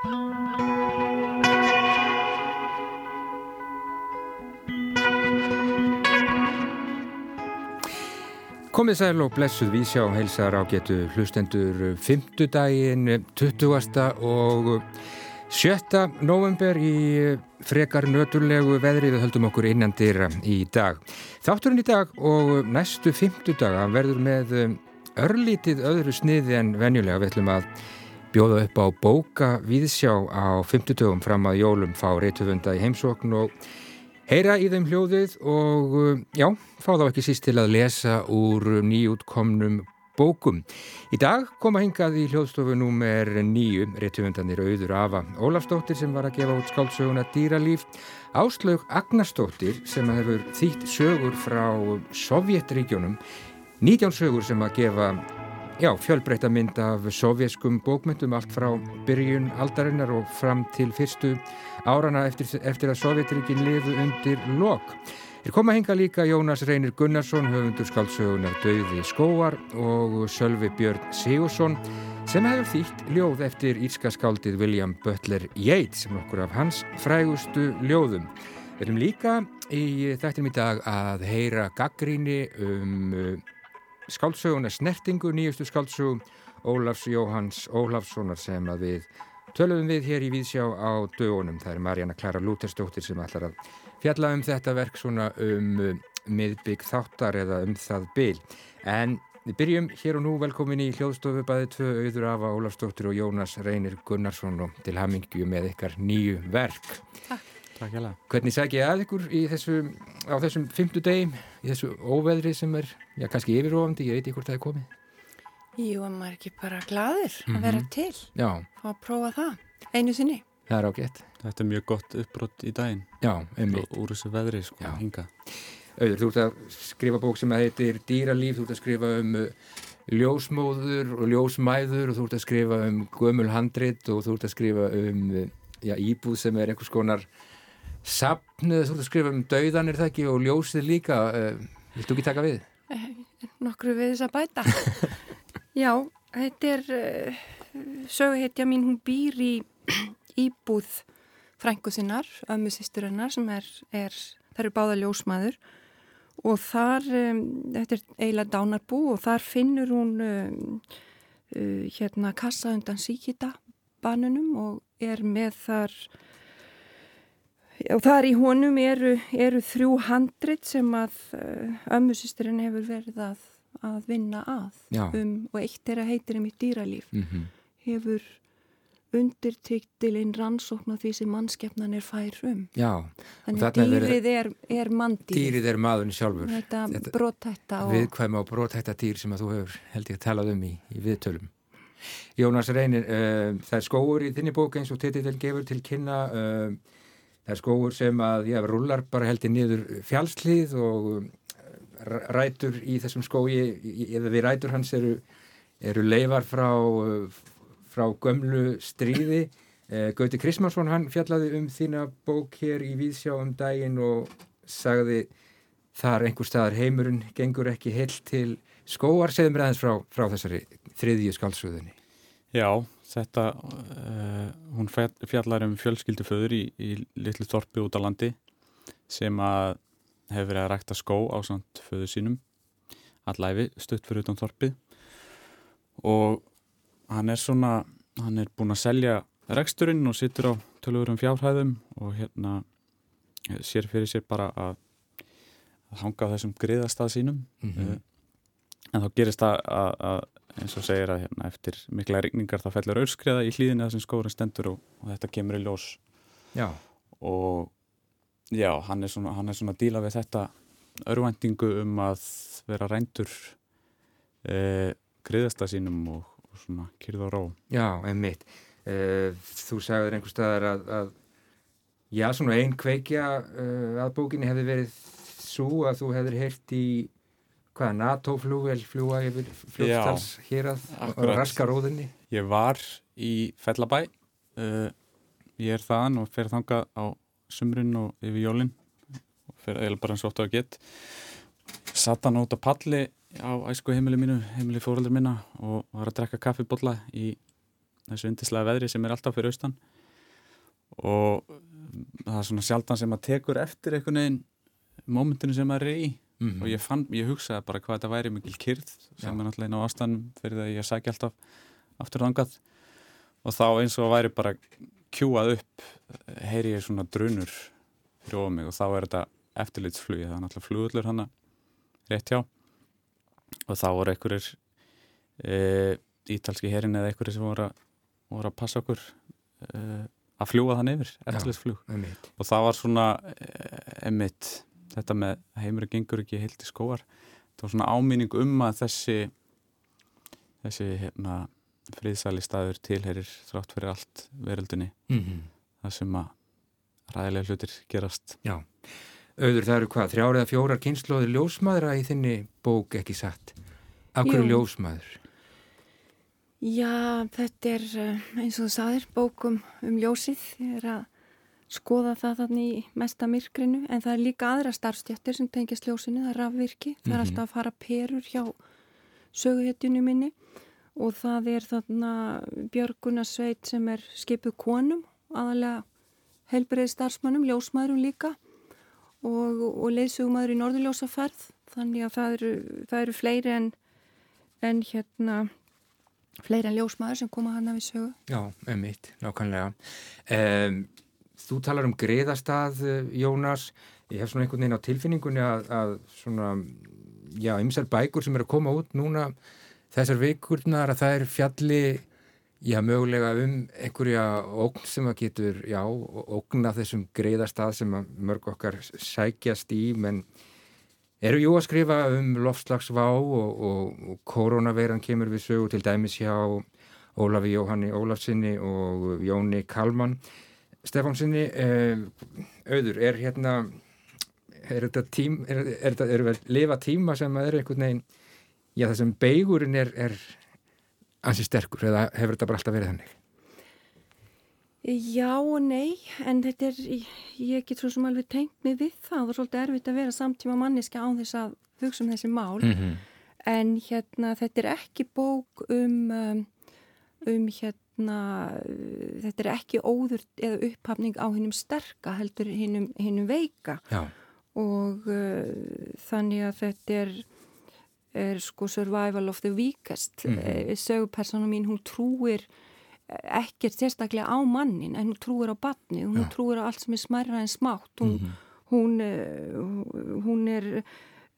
Komið sæl og blessuð vísjá heilsar á getu hlustendur 5. daginn 20. og 7. november í frekar nöturlegu veðri við höldum okkur innan dýra í dag. Þátturinn í dag og næstu 5. daga verður með örlítið öðru sniði en venjulega við ætlum að bjóða upp á bóka viðsjá á 5. dögum fram að jólum fá reytufunda í heimsókn og heyra í þeim hljóðið og uh, já, fá þá ekki síst til að lesa úr nýjútkomnum bókum. Í dag koma hingað í hljóðstofu númer nýju, réttumundanir auður Afa Ólafsdóttir sem var að gefa út skáldsöguna Dýralíf, Áslaug Agnarsdóttir sem hefur þýtt sögur frá Sovjetríkjónum, 19 sögur sem að gefa Já, fjölbreytta mynd af sovjeskum bókmyndum allt frá byrjun aldarinnar og fram til fyrstu árana eftir, eftir að Sovjetrikin liðu undir lok. Er koma hinga líka Jónas Reynir Gunnarsson, höfundur skáldsögunar Dauði Skóar og Sölvi Björn Sigursson sem hefur þýtt ljóð eftir írska skáldið William Butler Yeats sem okkur af hans frægustu ljóðum. Við erum líka í þættinum í dag að heyra gaggríni um skáldsöguna Snertingu, nýjustu skáldsögum Ólafs Jóhanns Ólafssonar sem að við töluðum við hér í Víðsjá á dögunum. Það er Marjana Klara Lútersdóttir sem ætlar að fjalla um þetta verk svona um miðbygg þáttar eða um það byl. En við byrjum hér og nú velkomin í hljóðstofu bæði tvö auður afa Ólafsdóttir og Jónas Reynir Gunnarsson og til hamingju með ykkar nýju verk. Takk. Takk hjá það. Hvernig sæk ég að ykkur þessu, á þessum fymtu degim, í þessu óveðri sem er, já kannski yfirofandi, ég veit ekki hvort það er komið. Jú, en maður er ekki bara gladur mm -hmm. að vera til já. og að prófa það einu sinni. Það er ágætt. Þetta er mjög gott uppbrott í daginn. Já, einmitt. Úr þessu veðri, sko, já. hinga. Auður, þú ert að skrifa bók sem heitir Dýralíf, þú ert að skrifa um uh, ljósmóður og ljósmæður og þú ert að skrifa um gömul handrit og þú ert að skrifa um uh, já, íbúð sem er einhvers konar Sapnuð, þú ert að skrifa um dauðan er það ekki og ljósið líka uh, Viltu ekki taka við? Nokkru við þess að bæta Já, þetta er uh, söguhetja mín, hún býr í íbúð frængu sinnar, ömmu sýstur hennar sem er, er það eru báða ljósmaður og þar um, þetta er eiginlega dánarbú og þar finnur hún um, uh, hérna kassa undan síkita banunum og er með þar og þar í honum eru, eru þrjú handrit sem að uh, ömmusýsturinn hefur verið að, að vinna að um, og eitt er að heitir um í dýralíf. Mm -hmm. hefur undirtyktilinn rannsókn á því sem mannskeppnan er fær um. Já, þannig að dýrið er, er mandýr Dýrið er maðurinn sjálfur. Þetta, Þetta brótætta og... Viðkvæma og brótætta dýr sem að þú hefur held ég að talað um í, í viðtölum. Jónas Reynir, uh, það er skóur í þinni bók eins og titill gefur til kynna uh, Það er skóur sem að, já, rullar bara heldur niður fjálslið og rætur í þessum skói, eða við rætur hans eru, eru leifar frá, frá gömlu stríði. Gauti Krismansson, hann fjallaði um þína bók hér í Víðsjá um daginn og sagði þar einhver staðar heimurinn gengur ekki heil til skóar. Segðum við aðeins frá, frá þessari þriðju skálsöðunni. Já, þetta, uh, hún fjallar um fjölskylduföður í, í litlu þorpi út á landi sem að hefur verið að rækta skó á samt föður sínum allæfi stutt fyrir utan þorpið og hann er svona, hann er búin að selja reksturinn og sittur á tölvurum fjárhæðum og hérna sér fyrir sér bara að, að hanga á þessum griðastað sínum mm -hmm. en þá gerist það að, að eins og segir að hérna, eftir mikla regningar þá fellur auðskriða í hlýðinu þessum skórin stendur og, og þetta kemur í ljós. Já. og já, hann er svona, hann er svona að díla við þetta örvendingu um að vera reyndur eh, griðasta sínum og, og svona kyrða og ró. Já, einmitt. Eh, Þú sagður einhver staðar að, að já, svona einn kveikja eh, að bókinni hefði verið svo að þú hefðir heyrt í hvaða NATO-flúvel fljúa yfir fljóttals hér að raska róðinni Ég var í Fellabæ uh, ég er þaðan og fer þanga á sumrun og yfir jólinn og fer eiginlega bara eins og óttu að gett satt hann út á palli á æsku heimili mínu, heimili fóröldur minna og var að drekka kaffibotla í þessu undislega veðri sem er alltaf fyrir austan. Og það er svona sjaldan sem maður tekur eftir einhvern veginn mómentinu sem maður er í mm -hmm. og ég, fann, ég hugsaði bara hvað þetta væri mikil kyrð sem er náttúrulega inn á ástæðanum fyrir það að ég sækja alltaf aftur þangað. Og þá eins og væri bara kjúað upp heyri ég svona drunur fyrir ofað mig og þá er þetta eftirlitsflugi, það er náttúrulega flugullur hana rétt hjá. Og þá voru einhverjir e, ítalski herin eða einhverjir sem voru að, voru að passa okkur e, að fljúa þann yfir, eftirlitsflug. og það var svona emitt þetta með heimur gengur ekki heilt í skóar það var svona áminning um að þessi þessi hérna friðsæli staður tilherir þrátt fyrir allt veröldunni mm -hmm. það sem að ræðilega hlutir gerast. Já, auður það eru hvað þrjárið að fjórar kynnslóðir ljósmaðra í þinni bók ekki satt? Af hverju ljósmaður? Já, þetta er eh, eins og þú saðir bókum um ljósið. Ég er að skoða það þannig í mesta myrkrinu en það er líka aðra starfstjættir sem tengist ljósinu, það er rafvirki, það er -hmm. alltaf að fara perur hjá söguhetjunum minni og það er þarna Björgunarsveit sem er skipuð konum, aðalega helbriði starfsmannum, ljósmaðurum líka og, og leysugumæður í norðurljósaferð þannig að það eru, það eru fleiri en, en hérna fleiri en ljósmaður sem koma af í sögu. Já, emitt, nákvæmlega. Um, Þú talar um greiðastað, eh, Jónas. Ég hef svona einhvern veginn á tilfinningunni að, að svona, já, ymsar bækur sem er að koma út núna þessar vikurnar að það er fjalli, já, mögulega um einhverja ógn sem að getur, já, ógna þessum greiðastað sem mörg okkar sækjast í, menn eru jú að skrifa um lofslagsvá og, og, og koronaveiran kemur við sögu til dæmis hjá Ólafi Jóhanni Ólafsinni og Jóni Kalmann. Stefánsinni eh, auður, er hérna er þetta tím er, er þetta, er þetta lifa tíma sem er einhvern veginn já það sem beigurinn er, er ansi sterkur eða hefur þetta bara alltaf verið þannig? Já og nei en þetta er, ég get svo sem alveg tengt mig við það, það er svolítið erfitt að vera samtíma manniska á þess að hugsa um þessi mál mm -hmm. en hérna þetta er ekki bók um um, um hérna hérna, þetta er ekki óður eða upphafning á hinnum sterka heldur hinnum veika Já. og uh, þannig að þetta er, er sko survival of the weakest mm -hmm. sögupersona mín, hún trúir ekkert sérstaklega á mannin en hún trúir á batni, hún Já. trúir á allt sem er smerra en smátt hún, mm -hmm. hún, hún er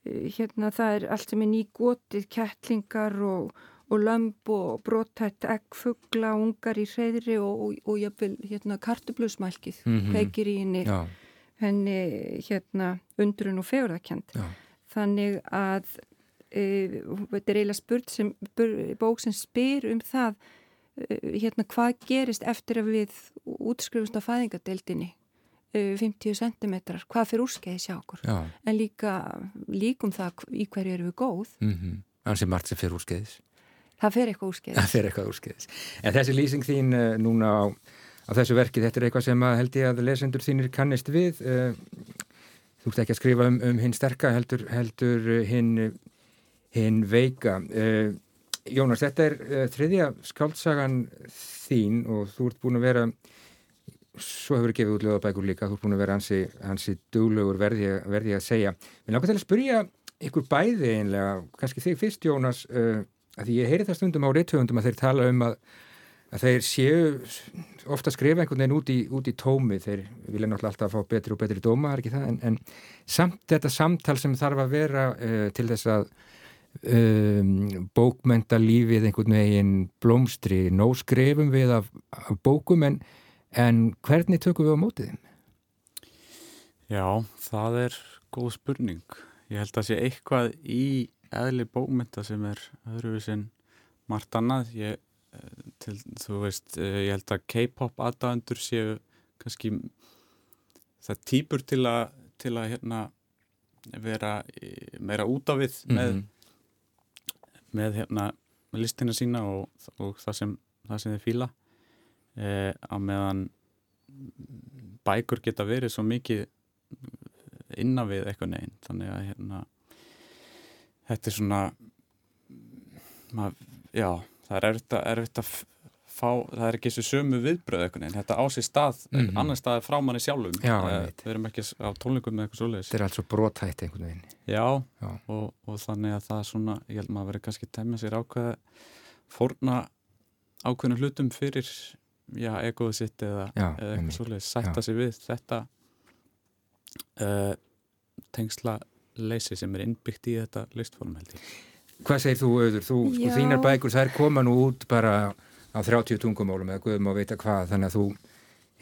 hérna það er allt sem er nýgótið, kettlingar og og lömp og brotætt eggfugla, ungar í hreyðri og, og, og jafnvel hérna kartublusmælkið mm -hmm. peikir í henni, henni hérna undrun og fegurðakend. Þannig að e, þetta er eiginlega spurt sem bók sem spyr um það e, hérna hvað gerist eftir að við útskrifumst á fæðingadeildinni 50 e, cm, hvað fyrir úrskeiði sjá okkur Já. en líka líkum það í hverju eru við góð mm -hmm. Þannig sem margt sem fyrir úrskeiðis Það fer eitthvað úrskeiðis. Það fer eitthvað úrskeiðis. En þessi lýsing þín uh, núna á, á þessu verki, þetta er eitthvað sem að held ég að lesendur þínir kannist við. Uh, þú ert ekki að skrifa um, um hinn sterka, heldur, heldur uh, hinn, hinn veika. Jónas, þetta er þriðja skáltsagan þín og þú ert búin að vera, svo hefur gefið út lögabækur líka, þú ert búin að vera hansi, hansi duglögur verði, verði að segja. Við náttúrulega til að spyrja ykkur bæði einlega, kannski þig fyrst Jónas, því ég heyri það stundum á reythöfundum að þeir tala um að, að þeir séu ofta skrifa einhvern veginn út í, út í tómi. Þeir vilja náttúrulega alltaf fá betri og betri dóma en, en samt þetta samtal sem þarf að vera uh, til þess að um, bókmenta lífið einhvern veginn blómstri. Nóg skrifum við af, af bókum en, en hvernig tökum við á mótið þeim? Já, það er góð spurning. Ég held að sé eitthvað í eðli bókmynda sem er öðruvísin margt annað. Ég, eh, til, þú veist, eh, ég held að K-pop aðdæðandur séu kannski það týpur til að til að hérna vera meira út af við með, mm -hmm. með hérna listina sína og, og það sem það sem þið fíla. E, á meðan bækur geta verið svo mikið innan við eitthvað neginn þannig að hérna þetta er svona mað, já, það er erfitt að, erfitt að fá, það er ekki þessu sömu viðbröð eitthvað, þetta á sér stað mm -hmm. annar stað frá manni sjálfum. Já, uh, við erum ekki á tónleikum með eitthvað svoleiðis. Þetta er alls brotætt einhvern veginn. Já, Já. Og, og þannig að það er svona ég held maður að vera kannski temja sér ákveða fórna ákveðinu hlutum fyrir já, egoðu sitt eða, eða eitthvað svoleiðis, sætta sig við þetta uh, tengsla leysi sem er innbyggt í þetta listform held ég Hvað segir þú auður? Þú, sko, þínar bækur, það er koma nú út bara á 30 tungumálum eða guðum að veita hvað þannig að þú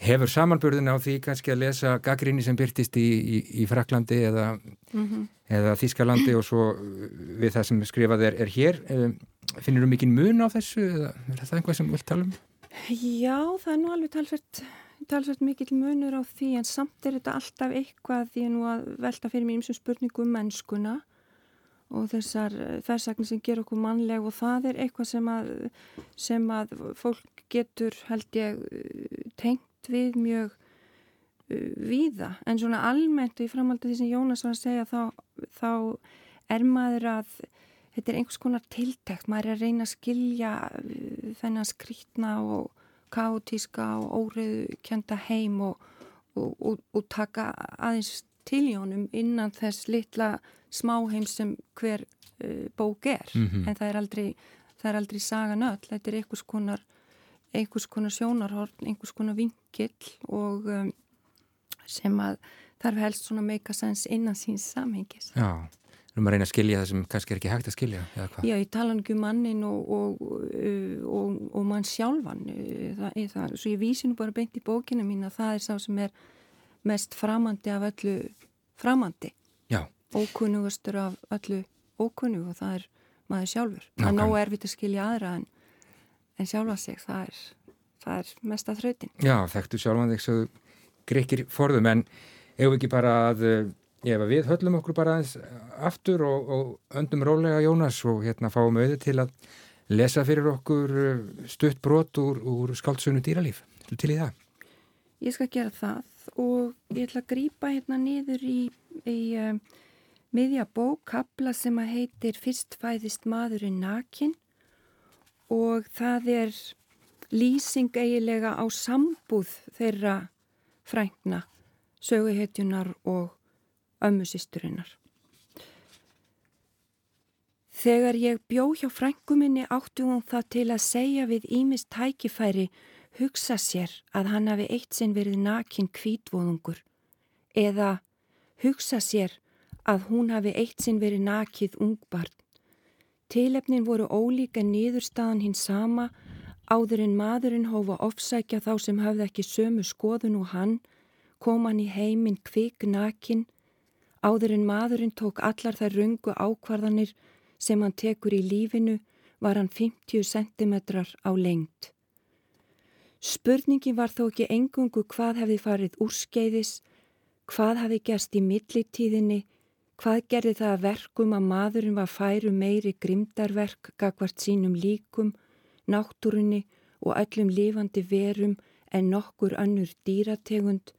hefur samanbörðin á því kannski að lesa gaggrinni sem byrtist í, í, í Fraklandi eða, mm -hmm. eða Þískalandi og svo við það sem skrifað er, er hér finnir þú mikinn mun á þessu eða er það einhvað sem þú vilt tala um? Já, það er nú alveg talsvert talsvert mikill munur á því en samt er þetta alltaf eitthvað því að nú að velta fyrir mér eins og spurningum um mennskuna og þessar þessagnir sem ger okkur mannleg og það er eitthvað sem að, sem að fólk getur held ég tengt við mjög uh, víða. En svona almennt í framhaldi því sem Jónas var að segja þá, þá er maður að þetta er einhvers konar tiltækt, maður er að reyna að skilja uh, þennan skrítna og kátíska og óriðu kjönda heim og, og, og, og taka aðeins til í honum innan þess litla smáheim sem hver uh, bók er. Mm -hmm. en það er aldrei það er aldrei sagan öll, þetta er einhvers konar einhvers konar sjónarhorn einhvers konar vinkill og um, sem að þarf helst svona meika sens innan síns samhengis. Já, erum að reyna að skilja það sem kannski er ekki hægt að skilja Já, ég tala um mannin og, og, og, og mann sjálfan. Það, það, svo ég vísi nú bara beint í bókinu mín að það er sá sem er mest framandi af öllu framandi. Ókunnugustur af öllu ókunnug og það er maður sjálfur. Það er nógu erfitt að skilja aðra en, en sjálfa sig, það er, það er mest að þrautin. Já, þekktu sjálfan þig svo greikir forðum en hefur ekki bara að, ég hef að við höllum okkur bara aðeins aftur og, og öndum rólega Jónas og hérna fáum auðvitað til að lesa fyrir okkur uh, stutt brot úr, úr skáldsögnu dýralíf. Til í það? Ég skal gera það og ég ætla að grýpa hérna niður í, í um, miðja bók kapla sem að heitir Fyrst fæðist maðurinn nakin og það er lýsing eigilega á sambúð þeirra frængna, söguhetjunar og ömmusisturinnar. Þegar ég bjó hjá frænguminni áttu hún það til að segja við Ímis tækifæri hugsa sér að hann hafi eitt sinn verið nakin kvítvóðungur eða hugsa sér að hún hafi eitt sinn verið nakið ungbarn. Tilefnin voru ólík en niðurstaðan hinn sama áður en maðurinn hófa ofsækja þá sem hafði ekki sömu skoðun og hann, kom hann í heiminn kvik nakin, áður en maðurinn tók allar þær rungu ákvarðanir sem hann tekur í lífinu var hann 50 cm á lengt. Spurningi var þó ekki engungu hvað hefði farið úrskeiðis, hvað hefði gerst í millitíðinni Hvað gerði það að verkum að maðurinn var færu meiri grimdarverk gagvart sínum líkum, náttúrunni og öllum lifandi verum en nokkur önnur dýrategund,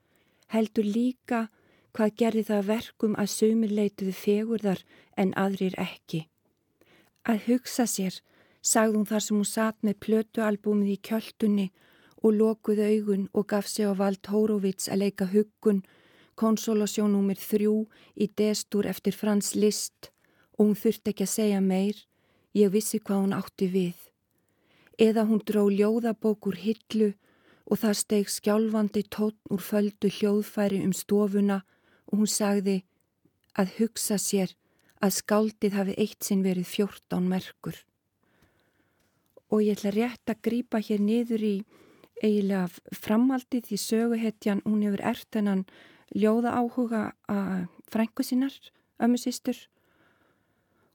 heldur líka hvað gerði það að verkum að sömur leituðu fegurðar en aðrir ekki. Að hugsa sér, sagði hún þar sem hún satt með plötualbúmið í kjöldunni og lokuð augun og gaf sig á vald Hórovits að leika huggun konsolasjón númir þrjú í destur eftir Frans Liszt og hún þurfti ekki að segja meir, ég vissi hvað hún átti við. Eða hún dró ljóðabók úr hillu og það steg skjálfandi tótt úr földu hljóðfæri um stofuna hún sagði að hugsa sér að skáldið hafi eitt sinn verið fjórtán merkur. Og ég ætla rétt að grýpa hér niður í eiginlega framaldið því söguhetjan, hún hefur ertenan ljóða áhuga að frængu sínar, ömmu sístur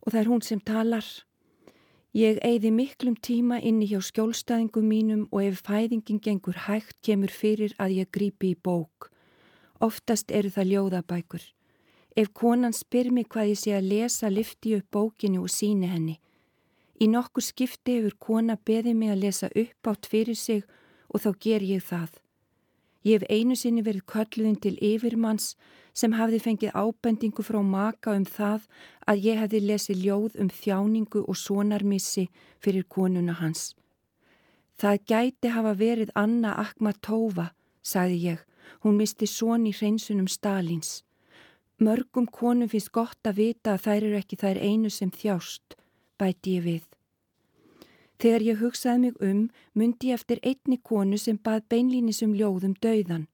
og það er hún sem talar. Ég eigði miklum tíma inni hjá skjólstæðingum mínum og ef fæðingin gengur hægt kemur fyrir að ég grípi í bók. Oftast eru það ljóðabækur. Ef konan spyr mig hvað ég sé að lesa lyfti upp bókinu og síni henni. Í nokkur skipti hefur kona beðið mig að lesa upp átt fyrir sig og þá ger ég það. Ég hef einu sinni verið kölluðin til yfirmanns sem hafði fengið ábendingu frá maka um það að ég hefði lesið ljóð um þjáningu og sonarmissi fyrir konuna hans. Það gæti hafa verið Anna Akhmatova, sagði ég. Hún misti són í hreinsunum Stalins. Mörgum konum finnst gott að vita að þær eru ekki þær einu sem þjást, bæti ég við. Þegar ég hugsaði mig um, myndi ég eftir einni konu sem bað beinlínisum ljóðum dauðan.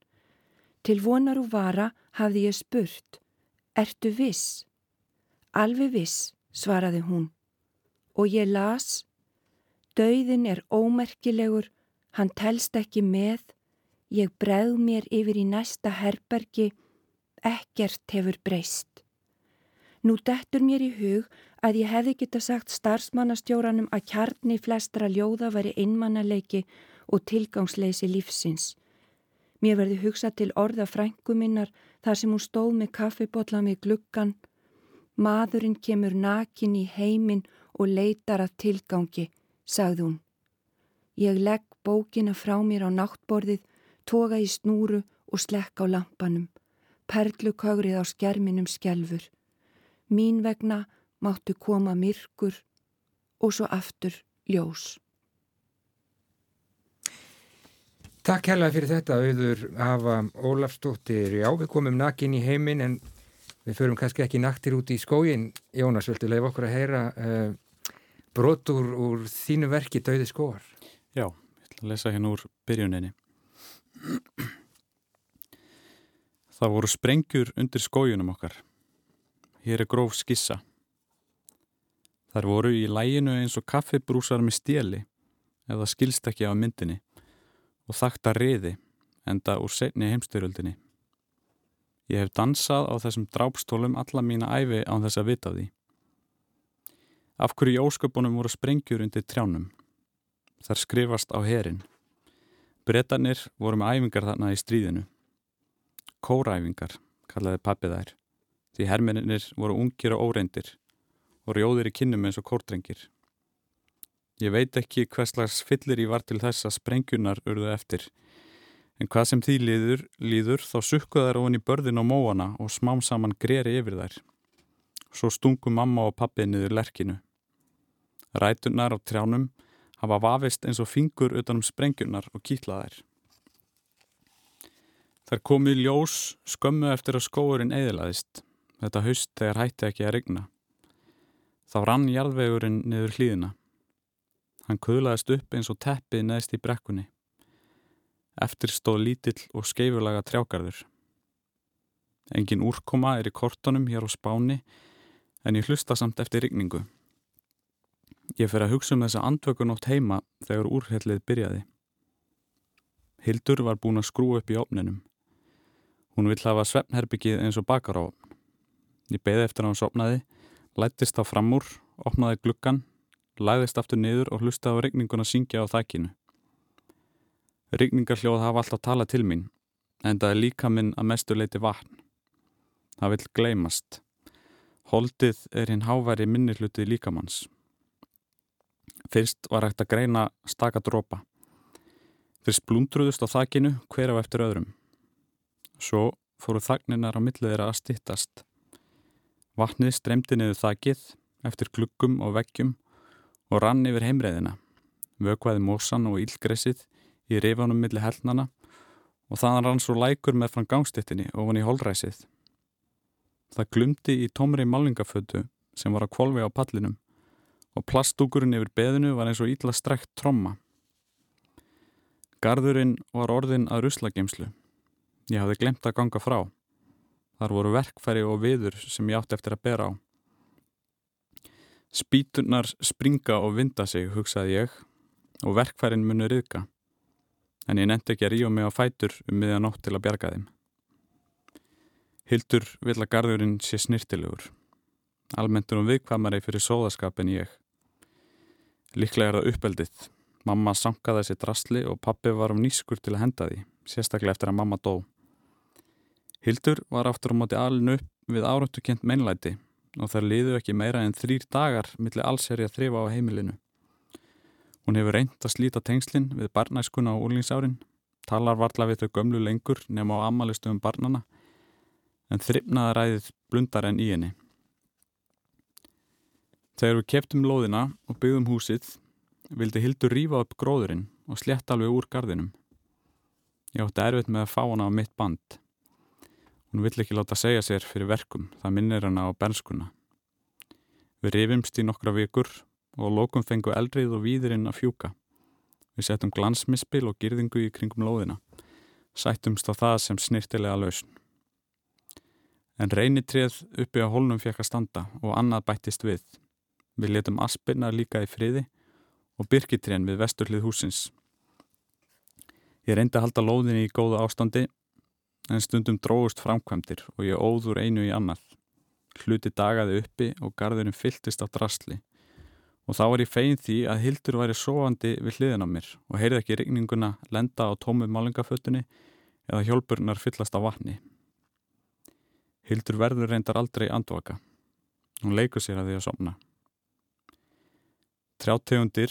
Til vonar og vara hafði ég spurt, ertu viss? Alveg viss, svaraði hún. Og ég las, dauðin er ómerkilegur, hann telst ekki með, ég breð mér yfir í næsta herbergi, ekkert hefur breyst. Nú dettur mér í hug að ég hefði geta sagt starfsmannastjóranum að kjarni flestra ljóða veri einmannaleiki og tilgangsleysi lífsins. Mér verði hugsað til orða frængu minnar þar sem hún stóð með kaffibotla með gluggan. Maðurinn kemur nakin í heiminn og leitar að tilgangi, sagði hún. Ég legg bókina frá mér á náttborðið, toga í snúru og slekk á lampanum. Perlukögrið á skerminum skjelfur. Mín vegna máttu koma myrkur og svo aftur ljós. Takk hella fyrir þetta auður Ava Ólafstóttir. Já, við komum nakin í heiminn en við förum kannski ekki naktir út í skógin. Jónas, viltu leiða okkur að heyra uh, brotur úr þínu verki Dauði skóar? Já, ég ætla að lesa hérna úr byrjuninni. Það voru sprengjur undir skójunum okkar. Hér er gróf skissa. Þar voru í læginu eins og kaffibrúsar með stjeli eða skilst ekki á myndinni og þakta riði enda úr setni heimstyröldinni. Ég hef dansað á þessum drápstólum alla mína æfi án þess að vita því. Af hverju í ósköpunum voru sprengjur undir trjánum? Þar skrifast á herin. Bretarnir voru með æfingar þarna í stríðinu. Kóræfingar, kallaði pappið þær, því hermeninnir voru ungir og óreindir og rjóðir í kinnum eins og kórtrengir. Ég veit ekki hvers slags fyllir ég var til þess að sprengjunar urðu eftir, en hvað sem því líður, líður þá sukkuð þær ofin í börðin á móana og smám saman greri yfir þær. Svo stungu mamma og pappi niður lerkinu. Rætunar á trjánum hafa vafist eins og fingur utanum sprengjunar og kýtlaðær. Þær komið ljós skömmu eftir að skóurinn eðilaðist, þetta haust þegar hætti ekki að regna. Þá rann jarðvegurinn niður hlýðina. Hann kuðlaðist upp eins og teppið neðst í brekkunni. Eftir stóð lítill og skeifulaga trjágarður. Engin úrkoma er í kortunum hér á spáni en ég hlusta samt eftir rigningu. Ég fer að hugsa um þessa andvökunótt heima þegar úrhellið byrjaði. Hildur var búin að skrú upp í opninum. Hún vill hafa svefnherbyggið eins og bakar á opn. Ég beði eftir að hann sopnaði lættist þá fram úr, opnaði gluggan, læðist aftur niður og hlustaði á regninguna syngja á þakkinu. Regningarhljóð hafa alltaf talað til mín, en það er líka minn að mestu leiti vatn. Það vil gleymast. Holdið er hinn háværi minnirhlutið líkamanns. Fyrst var hægt að greina staka drópa. Fyrst blúndruðust á þakkinu hver á eftir öðrum. Svo fóru þagninar á milliðra að stittast. Vatnið stremdi niður þakið eftir kluggum og veggjum og rann yfir heimreiðina. Vökvaði mósan og ílgressið í rifanum millir hellnana og þannig rann svo lækur með frá gangstittinni ofan í holræsið. Það glumdi í tómri málingafötu sem var að kvolvi á pallinum og plastúkurinn yfir beðinu var eins og ítla strekt tromma. Garðurinn var orðin að ruslagemslu. Ég hafði glemt að ganga frá. Þar voru verkfæri og viður sem ég átti eftir að bera á. Spíturnar springa og vinda sig, hugsaði ég, og verkfærin munur yðka. En ég nefndi ekki að rífa mig á fætur um miðan nótt til að bjarga þeim. Hildur vil að garðurinn sé snirtilegur. Almentur og viðkvamari fyrir sóðaskap en ég. Líklega er það uppeldið. Mamma sankaði þessi drasli og pappi var um nýskur til að henda því, sérstaklega eftir að mamma dó. Hildur var aftur á móti alin upp við áráttu kent meinlæti og þar liðu ekki meira en þrýr dagar millir allserja þrifa á heimilinu. Hún hefur reynd að slíta tengslinn við barnæskuna á úrlingsárin, talar varla við þau gömlu lengur nema á amalistu um barnana, en þryfnaða ræðið blundar enn í henni. Þegar við keftum lóðina og byggðum húsið, vildi Hildur rýfa upp gróðurinn og slett alveg úr gardinum. Ég átti erfitt með að fá hana á mitt band. Hún vill ekki láta segja sér fyrir verkum, það minnir hana á bernskuna. Við rifimst í nokkra vikur og lókum fengu eldrið og víðirinn að fjúka. Við settum glansmisspil og girðingu í kringum lóðina. Sættumst á það sem snirtilega lausn. En reynitrið uppi á hólnum fekk að standa og annað bættist við. Við letum aspirna líka í friði og byrkitrén við vesturlið húsins. Ég reyndi að halda lóðinni í góða ástandi en stundum dróðust framkvæmdir og ég óður einu í annað. Hluti dagaði uppi og gardurinn fylltist á drastli og þá var ég fegin því að Hildur væri sofandi við hliðin á mér og heyrði ekki rigninguna lenda á tómu málingafötunni eða hjálpurnar fyllast á vatni. Hildur verður reyndar aldrei andvaka. Hún leikur sér að því að somna. Trjáttegundir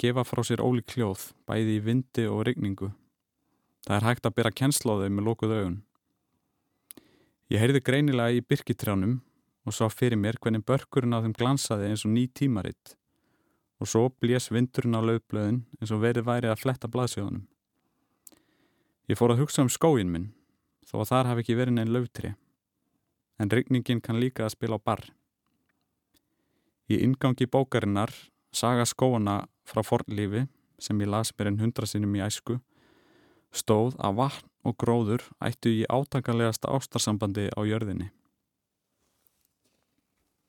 gefa frá sér ólík hljóð, bæði í vindi og rigningu. Það er hægt að byrja kennsláðið með lókuð augun. Ég heyrði greinilega í byrkitrjánum og sá fyrir mér hvernig börkurinn á þeim glansaði eins og ný tímaritt og svo blés vindurinn á löfblöðin eins og verið væri að fletta blaðsjóðunum. Ég fór að hugsa um skóin minn þó að þar hafi ekki verið neinn löftri en rigningin kann líka að spila á barr. Í ingangi bókarinnar saga skóana frá fornlífi sem ég las mér en hundra sinnum í æsku stóð að vatn og gróður ættu í átakalegasta ástarsambandi á jörðinni.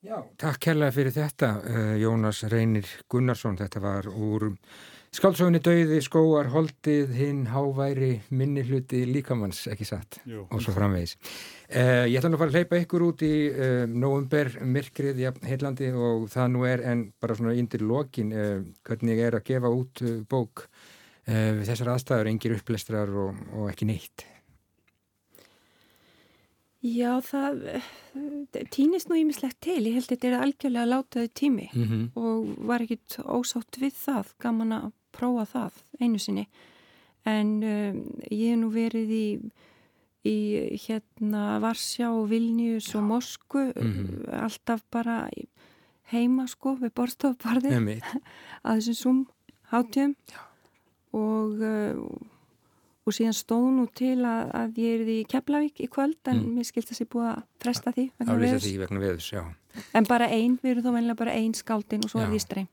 Já, takk kærlega fyrir þetta uh, Jónas Reynir Gunnarsson. Þetta var úr skálsóðinni Dauði skóar holdið hinn háværi minni hluti líkamanns ekki satt? Jú. og svo framvegis. Uh, Ég ætla nú að fara að hleypa ykkur út í uh, eh, nóumber myrkrið í heillandi og það nú er en bara svona índir lokin hvernig er að gefa út bók við þessar aðstæður, engir upplestrar og, og ekki neitt Já, það týnist nú ímislegt til. Ég held að þetta er algjörlega látaði tími mm -hmm. og var ekkit ósátt við það, gaman að prófa það einu sinni. En um, ég hef nú verið í, í hérna Varsjá og Vilnius Já. og Mosku, mm -hmm. alltaf bara heima sko við borstofbarðið að þessum sum hátjum og... Uh, og síðan stóð nú til að, að ég er í Keflavík í kvöld en mm. mér skilt að það sé búið að fresta því vegna veðus. Vegna veðus en bara einn, við erum þó meðlega bara einn skáldin og svo já, er því streng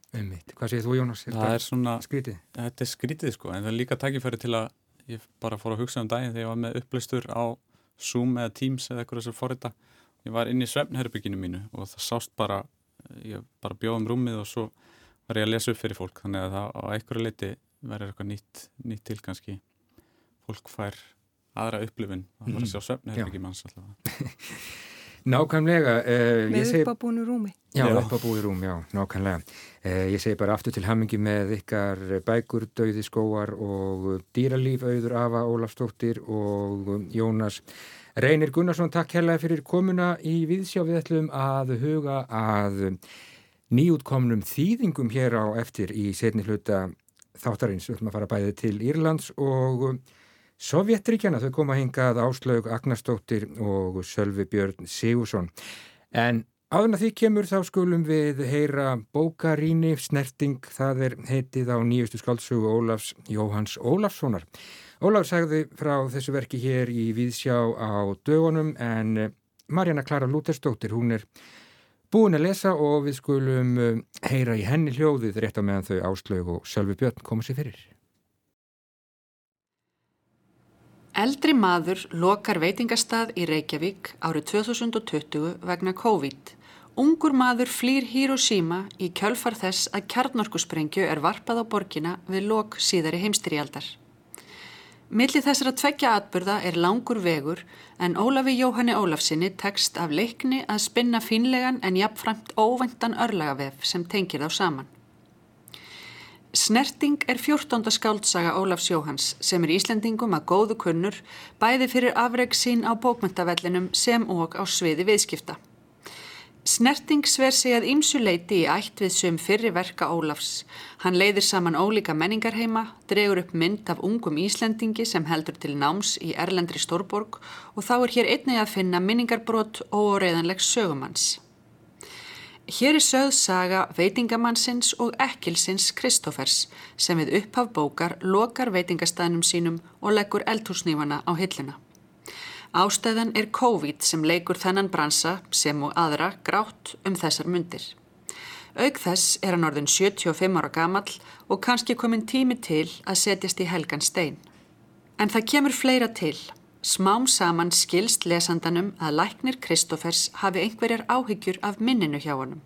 Hvað segir þú Jónas? Er það er svona skrítið Þetta er skrítið sko, en það er líka takkifæri til að ég bara fór að hugsa um daginn þegar ég var með upplæstur á Zoom eða Teams eða eitthvað sem fór þetta ég var inn í svefnherbygginu mínu og það sást bara ég bara bjóðum rúmið og svo var ég að lesa upp fyrir fólk þannig að það á einhverju liti verður eitthvað nýtt, nýtt til kannski fólk fær aðra upplifin það var að sjá söfn hefur ekki manns allavega. Nákvæmlega uh, Með uppabúinu rúmi. Já, já. uppabúinu rúmi, já, nákvæmlega. Uh, Ég segi bara aftur til hammingi með ykkar bækur, döiði skóar og dýralíf auður Ava Ólafstóttir og Jónas Reynir Gunnarsson, takk hérlega fyrir komuna í Viðsjá við ætlum að huga að nýjútkomnum þýðingum hér á eftir í setni hluta þáttarins, við ætlum að fara bæðið til Írlands og Sovjetríkjana, þau koma hingað Áslaug Agnarstóttir og Sölvi Björn Sigursson. En áðurna því kemur þá skulum við heyra bókaríni, snerting, það er heitið á nýjustu skáldsögu Ólafs Jóhans Ólafssonar. Ólaf sagði frá þessu verki hér í Víðsjá á dögunum en Marjana Klara Lúterstóttir, hún er búin að lesa og við skulum eh, heyra í henni hljóðið rétt á meðan þau Áslaug og Sölvi Björn koma sér fyrir. Eldri maður lokar veitingastað í Reykjavík árið 2020 vegna COVID. Ungur maður flýr Hiroshima í kjölfar þess að kjarnorkusprengju er varpað á borgina við lok síðari heimstyrjaldar. Millir þessara tveggja atbyrða er langur vegur en Ólafi Jóhanni Ólafsinni tekst af leikni að spinna finlegan en jafnframt óvæntan örlagavef sem tengir þá saman. Snerting er fjórtónda skáldsaga Ólafs Jóhans sem er Íslendingum að góðu kunnur bæði fyrir afreg sín á bókmyndavellinum sem og á sviði viðskipta. Snerting sver sig að ymsu leiti í ætt við söm fyrri verka Ólafs. Hann leiðir saman ólíka menningarheima, dregur upp mynd af ungum Íslendingi sem heldur til náms í Erlendri Stórborg og þá er hér einnig að finna minningarbrót og reyðanlegs sögumanns. Hér er sögð saga veitingamannsins og ekkilsins Kristófers sem við upphaf bókar lokar veitingastæðnum sínum og leggur eldhúsnýfana á hillina. Ástæðan er COVID sem leikur þennan bransa sem og aðra grátt um þessar myndir. Auk þess er hann orðin 75 ára gamall og kannski komin tími til að setjast í helgan stein. En það kemur fleira til. Smám saman skilst lesandanum að læknir Kristófers hafi einhverjar áhyggjur af minninu hjá honum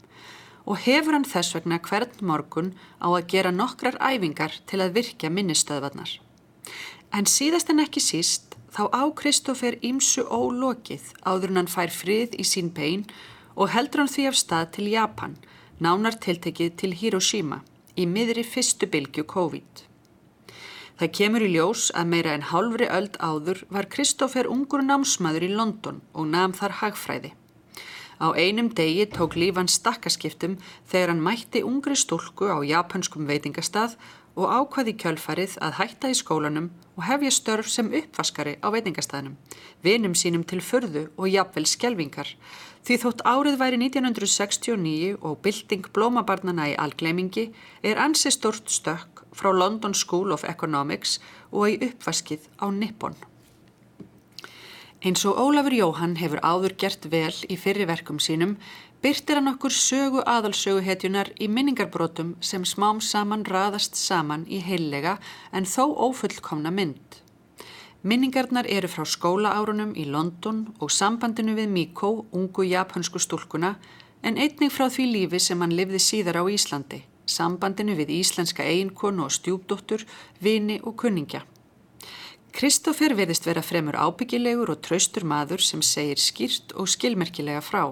og hefur hann þess vegna hvern morgun á að gera nokkrar æfingar til að virkja minnistöðvarnar. En síðast en ekki síst þá á Kristófer ímsu ólokið áður en hann fær frið í sín bein og heldur hann því af stað til Japan, nánar tiltekið til Hiroshima, í miðri fyrstu bylgu COVID. Það kemur í ljós að meira en hálfri öld áður var Kristófer ungur námsmaður í London og namn þar hagfræði. Á einum degi tók lífan stakkaskiptum þegar hann mætti ungri stúlku á japanskum veitingastað og ákvaði kjölfarið að hætta í skólanum og hefja störf sem uppvaskari á veitingastaðnum, vinum sínum til förðu og jafnvel skjelvingar. Því þótt árið væri 1969 og bylting blómabarnana í algleimingi er ansi stort stökk frá London School of Economics og í uppvaskið á Nippon. Eins og Ólafur Jóhann hefur áður gert vel í fyrriverkum sínum, byrtir hann okkur sögu aðalsöguhetjunar í minningarbrotum sem smám saman raðast saman í heillega en þó ófullkomna mynd. Minningarnar eru frá skólaárunum í London og sambandinu við Mikko, ungu japansku stúlkuna, en einnig frá því lífi sem hann livði síðar á Íslandi sambandinu við íslenska eiginkonu og stjúpdóttur, vini og kunningja. Kristófer verðist vera fremur ábyggilegur og traustur maður sem segir skýrt og skilmerkilega frá.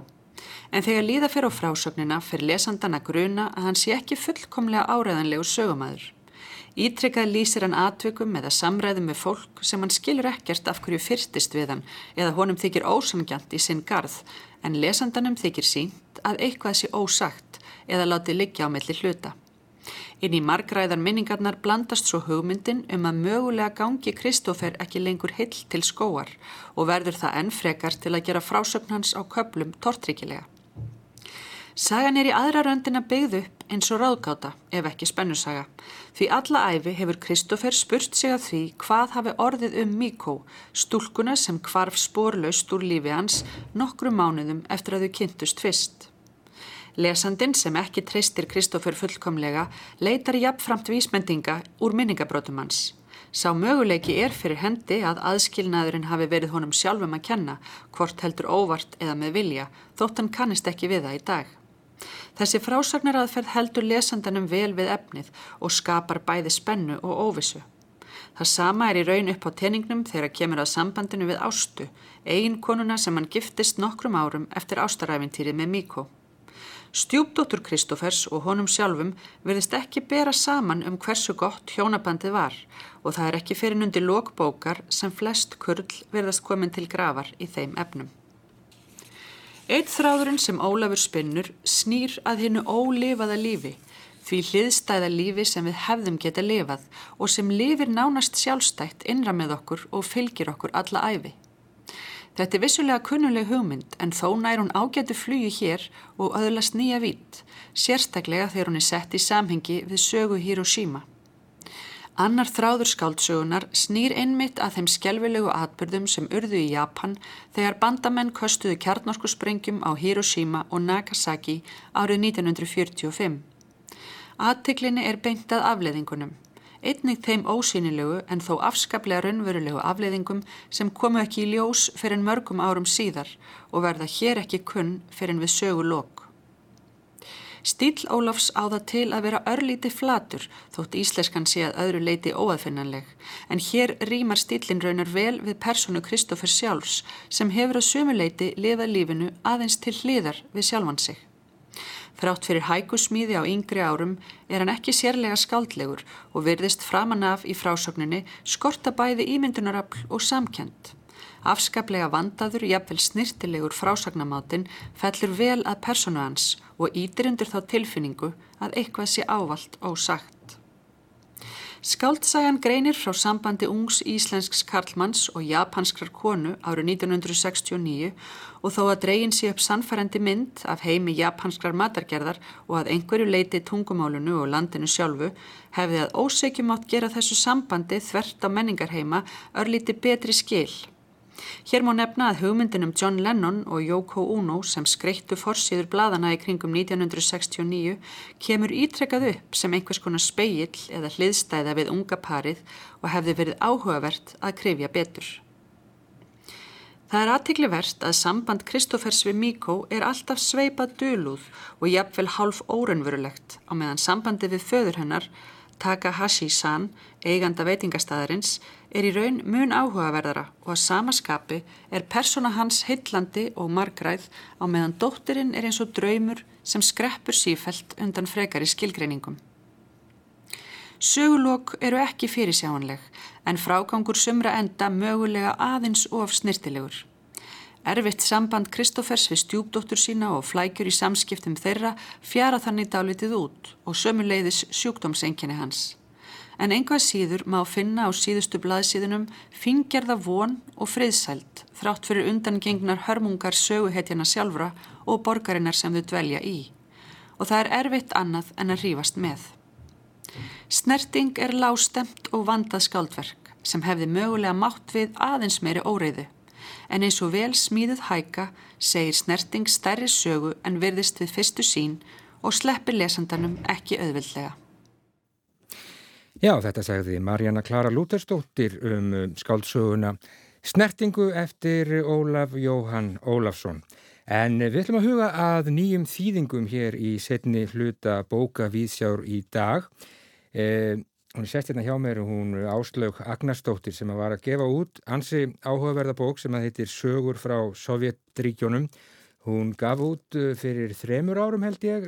En þegar líða fer á frásögnina fer lesandan að gruna að hann sé ekki fullkomlega áræðanlegur sögumæður. Ítrekkað lýsir hann atveikum eða samræðum með fólk sem hann skilur ekkert af hverju fyrstist við hann eða honum þykir ósangjant í sinn garð en lesandanum þykir sínt að eitthvað sé ósagt eða látið liggja á melli hluta. Inn í margræðar minningarnar blandast svo hugmyndin um að mögulega gangi Kristófer ekki lengur hill til skóar og verður það enn frekar til að gera frásögn hans á köplum tortryggilega. Sagan er í aðra röndina byggð upp eins og ráðgáta, ef ekki spennusaga, því alla æfi hefur Kristófer spurt sig að því hvað hafi orðið um Míkó, stúlkuna sem kvarf spórlaust úr lífi hans nokkru mánuðum eftir að þau kynntust fyrst. Lesandin sem ekki treystir Kristófur fullkomlega leitar jafnframt vísmendinga úr minningabrótum hans. Sá möguleiki er fyrir hendi að aðskilnaðurinn hafi verið honum sjálfum að kenna, hvort heldur óvart eða með vilja, þótt hann kannist ekki við það í dag. Þessi frásagnaraðferð heldur lesandanum vel við efnið og skapar bæði spennu og óvissu. Það sama er í raun upp á teningnum þegar kemur að sambandinu við Ástu, eigin konuna sem hann giftist nokkrum árum eftir ástaræfintýrið með Míko. Stjúpdóttur Kristófers og honum sjálfum verðist ekki bera saman um hversu gott hjónabandið var og það er ekki fyrir nundi lókbókar sem flest kurl verðast komin til gravar í þeim efnum. Eitt þráðurinn sem Ólafur spinnur snýr að hinnu ólifaða lífi, því hliðstæða lífi sem við hefðum geta lifað og sem lifir nánast sjálfstætt innra með okkur og fylgir okkur alla æfi. Þetta er vissulega kunnuleg hugmynd en þó nær hún ágætu flugi hér og öðlast nýja vít, sérstaklega þegar hún er sett í samhengi við sögu Hiroshima. Annar þráður skáldsögunar snýr einmitt að þeim skjálfilegu atbyrðum sem urðu í Japan þegar bandamenn köstuðu kjarnorkusprengjum á Hiroshima og Nagasaki árið 1945. Aðtiklinni er beintað afleðingunum einnig þeim ósýnilegu en þó afskaplega raunverulegu afleiðingum sem komu ekki í ljós fyrir mörgum árum síðar og verða hér ekki kunn fyrir við sögu lok. Stíl Ólafs á það til að vera örlíti flatur þótt íslenskan sé að öðru leiti óaðfinnanleg en hér rýmar stílinn raunar vel við personu Kristófur sjálfs sem hefur að sömuleiti lifað lífinu aðeins til hliðar við sjálfan sig. Þrátt fyrir hækusmíði á yngri árum er hann ekki sérlega skaldlegur og virðist framan af í frásögninni skorta bæði ímyndunarafl og samkjönd. Afskaplega vandaður, jafnvel snirtilegur frásagnamátin fellur vel að personu hans og ítir undir þá tilfinningu að eitthvað sé ávalt og sagt. Skáldsagan greinir frá sambandi ungs íslensks karlmanns og japanskrar konu árið 1969 og þó að dregin sé upp sannfærendi mynd af heimi japanskrar matargerðar og að einhverju leiti tungumálunu og landinu sjálfu hefði að ósegjum átt gera þessu sambandi þvert á menningarheima örlíti betri skil. Hér má nefna að hugmyndin um John Lennon og Yoko Ono sem skreittu forsiður bladana í kringum 1969 kemur ítrekkað upp sem einhvers konar speill eða hliðstæða við unga parið og hefði verið áhugavert að krifja betur. Það er aðtikli verst að samband Kristófers við Míkó er alltaf sveipað dölúð og jafnvel hálf órunverulegt á meðan sambandi við föður hennar Takahashi-san, eiganda veitingastæðarins, er í raun mun áhugaverðara og að samaskapi er persóna hans heitlandi og margræð á meðan dóttirinn er eins og draumur sem skreppur sífelt undan frekari skilgreiningum. Sögulokk eru ekki fyrirsjáanleg en frágangur sumra enda mögulega aðeins of snirtilegur. Erfitt samband Kristófers við stjúpdóttur sína og flækjur í samskiptum þeirra fjara þannig dálitið út og sömuleiðis sjúkdómsenginni hans. En einhvað síður má finna á síðustu blaðsíðunum fingjarða von og friðsælt þrátt fyrir undangengnar hörmungar söguhetjana sjálfra og borgarinnar sem þau dvelja í. Og það er erfitt annað en að rífast með. Snerting er lástemt og vandað skáldverk sem hefði mögulega mátt við aðeins meiri óreiðu en eins og vel smíðuð hæka segir snerting stærri sögu en virðist við fyrstu sín og sleppir lesandanum ekki auðvildlega. Já, þetta segði Marjana Klara Lútersdóttir um, um skáldsöguna Snertingu eftir Ólaf Jóhann Ólafsson. En við ætlum að huga að nýjum þýðingum hér í setni hluta bóka Víðsjár í dag. Eh, Hún er sett hérna hjá mér, hún Áslaug Agnarstóttir sem var að gefa út ansi áhugaverða bók sem að heitir Sögur frá Sovjetríkjónum. Hún gaf út uh, fyrir þremur árum held ég,